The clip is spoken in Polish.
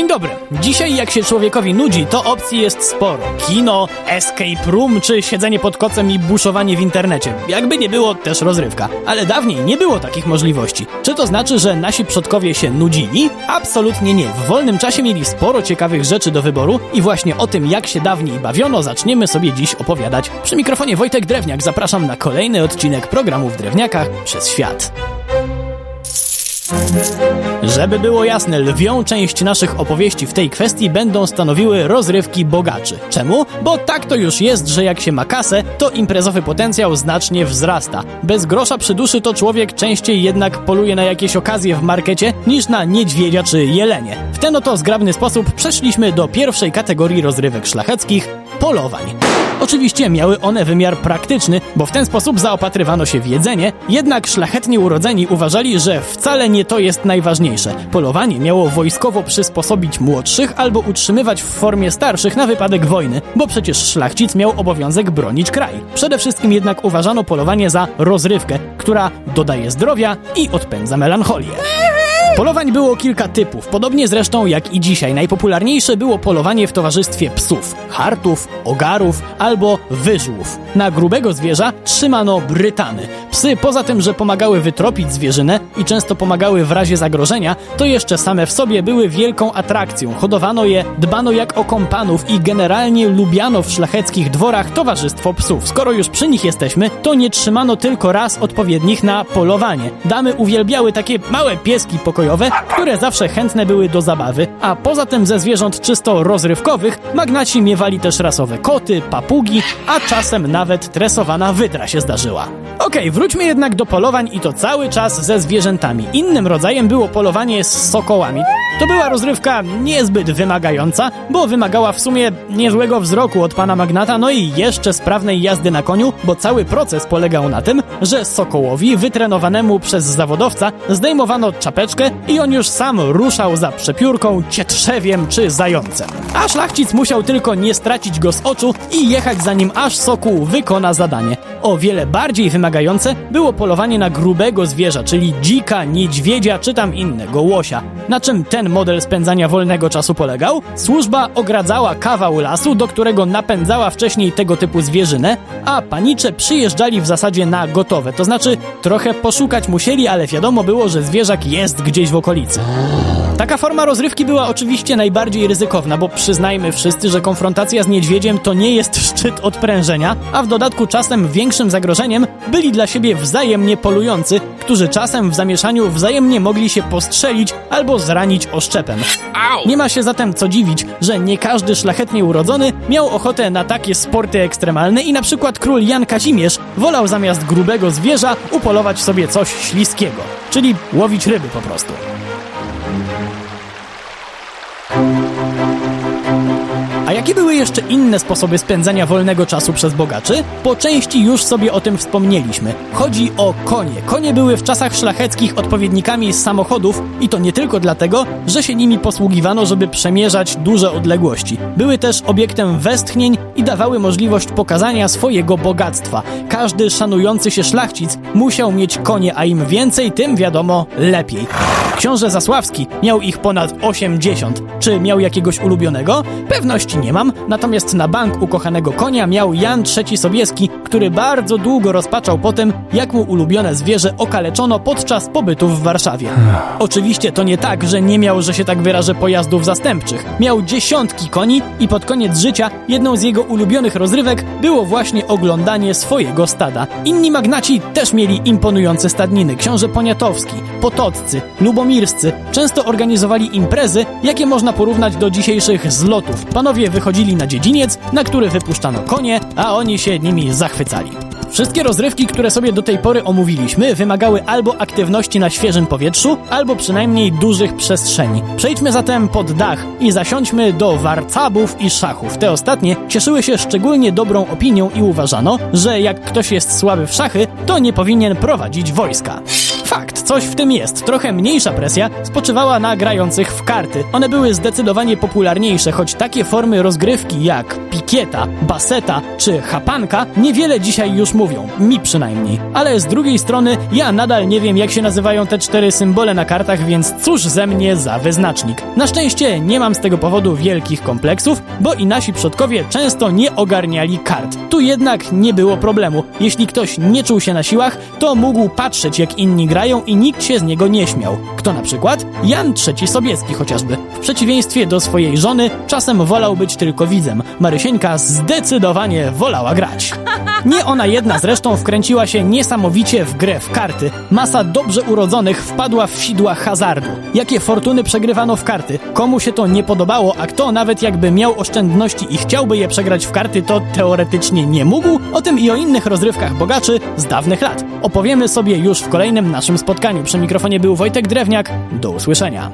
Dzień dobry. Dzisiaj jak się człowiekowi nudzi, to opcji jest sporo. Kino, escape room czy siedzenie pod kocem i buszowanie w internecie. Jakby nie było, też rozrywka. Ale dawniej nie było takich możliwości. Czy to znaczy, że nasi przodkowie się nudzili? Absolutnie nie. W wolnym czasie mieli sporo ciekawych rzeczy do wyboru i właśnie o tym, jak się dawniej bawiono, zaczniemy sobie dziś opowiadać. Przy mikrofonie Wojtek Drewniak zapraszam na kolejny odcinek programu w Drewniakach przez świat. Żeby było jasne, lwią część naszych opowieści w tej kwestii będą stanowiły rozrywki bogaczy. Czemu? Bo tak to już jest, że jak się ma kasę, to imprezowy potencjał znacznie wzrasta. Bez grosza przy duszy to człowiek częściej jednak poluje na jakieś okazje w markecie niż na niedźwiedzia czy jelenie. W ten oto zgrabny sposób przeszliśmy do pierwszej kategorii rozrywek szlacheckich polowań. Oczywiście miały one wymiar praktyczny, bo w ten sposób zaopatrywano się w jedzenie, jednak szlachetnie urodzeni uważali, że wcale nie to jest najważniejsze. Polowanie miało wojskowo przysposobić młodszych albo utrzymywać w formie starszych na wypadek wojny, bo przecież szlachcic miał obowiązek bronić kraj. Przede wszystkim jednak uważano polowanie za rozrywkę, która dodaje zdrowia i odpędza melancholię. Polowań było kilka typów, podobnie zresztą jak i dzisiaj. Najpopularniejsze było polowanie w towarzystwie psów, hartów, ogarów albo wyżłów. Na grubego zwierza trzymano brytany. Psy poza tym, że pomagały wytropić zwierzynę i często pomagały w razie zagrożenia, to jeszcze same w sobie były wielką atrakcją. Hodowano je, dbano jak o kompanów i generalnie lubiano w szlacheckich dworach towarzystwo psów. Skoro już przy nich jesteśmy, to nie trzymano tylko raz odpowiednich na polowanie. Damy uwielbiały takie małe pieski pokojowe, które zawsze chętne były do zabawy, a poza tym ze zwierząt czysto rozrywkowych magnaci miewali też rasowe koty, papugi, a czasem nawet tresowana wydra się zdarzyła. Okej, okay, wróćmy jednak do polowań i to cały czas ze zwierzętami. Innym rodzajem było polowanie z sokołami. To była rozrywka niezbyt wymagająca, bo wymagała w sumie niezłego wzroku od pana magnata, no i jeszcze sprawnej jazdy na koniu, bo cały proces polegał na tym, że sokołowi wytrenowanemu przez zawodowca zdejmowano czapeczkę i on już sam ruszał za przepiórką, cietrzewiem czy zającem. A szlachcic musiał tylko nie stracić go z oczu i jechać za nim aż sokół wykona zadanie. O wiele bardziej wymagające było polowanie na grubego zwierza, czyli dzika, niedźwiedzia czy tam innego łosia. Na czym ten model spędzania wolnego czasu polegał? Służba ogradzała kawał lasu, do którego napędzała wcześniej tego typu zwierzynę, a panicze przyjeżdżali w zasadzie na gotowe. To znaczy trochę poszukać musieli, ale wiadomo było, że zwierzak jest gdzieś w okolicy. Taka forma rozrywki była oczywiście najbardziej ryzykowna, bo przyznajmy wszyscy, że konfrontacja z niedźwiedziem to nie jest szczyt odprężenia, a w dodatku czasem większym zagrożeniem byli dla siebie wzajemnie polujący, którzy czasem w zamieszaniu wzajemnie mogli się postrzelić albo zranić oszczepem. Nie ma się zatem co dziwić, że nie każdy szlachetnie urodzony miał ochotę na takie sporty ekstremalne i na przykład król Jan Kazimierz wolał zamiast grubego zwierza upolować sobie coś śliskiego, czyli łowić ryby po prostu. Jakie były jeszcze inne sposoby spędzania wolnego czasu przez bogaczy? Po części już sobie o tym wspomnieliśmy. Chodzi o konie. Konie były w czasach szlacheckich odpowiednikami samochodów i to nie tylko dlatego, że się nimi posługiwano, żeby przemierzać duże odległości. Były też obiektem westchnień i dawały możliwość pokazania swojego bogactwa. Każdy szanujący się szlachcic musiał mieć konie, a im więcej, tym wiadomo lepiej. Książę Zasławski miał ich ponad 80. Czy miał jakiegoś ulubionego? Pewności nie mam, natomiast na bank ukochanego konia miał Jan III Sobieski, który bardzo długo rozpaczał po tym, jak mu ulubione zwierzę okaleczono podczas pobytu w Warszawie. Oczywiście to nie tak, że nie miał, że się tak wyrażę, pojazdów zastępczych. Miał dziesiątki koni i pod koniec życia jedną z jego ulubionych rozrywek było właśnie oglądanie swojego stada. Inni magnaci też mieli imponujące stadniny. Książę Poniatowski, Potoccy, Lubomirscy często organizowali imprezy, jakie można porównać do dzisiejszych zlotów. Panowie wychodzili na dziedziniec, na który wypuszczano konie, a oni się nimi zachwycali. Wszystkie rozrywki, które sobie do tej pory omówiliśmy, wymagały albo aktywności na świeżym powietrzu, albo przynajmniej dużych przestrzeni. Przejdźmy zatem pod dach i zasiądźmy do warcabów i szachów. Te ostatnie cieszyły się szczególnie dobrą opinią i uważano, że jak ktoś jest słaby w szachy, to nie powinien prowadzić wojska. Coś w tym jest. Trochę mniejsza presja spoczywała na grających w karty. One były zdecydowanie popularniejsze, choć takie formy rozgrywki jak pikieta, baseta czy chapanka niewiele dzisiaj już mówią. Mi przynajmniej. Ale z drugiej strony ja nadal nie wiem jak się nazywają te cztery symbole na kartach, więc cóż ze mnie za wyznacznik. Na szczęście nie mam z tego powodu wielkich kompleksów, bo i nasi przodkowie często nie ogarniali kart. Tu jednak nie było problemu. Jeśli ktoś nie czuł się na siłach, to mógł patrzeć jak inni grają i nikt się z niego nie śmiał. Kto na przykład? Jan III Sobieski chociażby. W przeciwieństwie do swojej żony, czasem wolał być tylko widzem. Marysieńka zdecydowanie wolała grać. Nie ona jedna zresztą wkręciła się niesamowicie w grę w karty. Masa dobrze urodzonych wpadła w sidła hazardu. Jakie fortuny przegrywano w karty? Komu się to nie podobało, a kto nawet jakby miał oszczędności i chciałby je przegrać w karty, to teoretycznie nie mógł? O tym i o innych rozrywkach bogaczy z dawnych lat. Opowiemy sobie już w kolejnym naszym spotkaniu. Przy mikrofonie był Wojtek Drewniak. Do usłyszenia.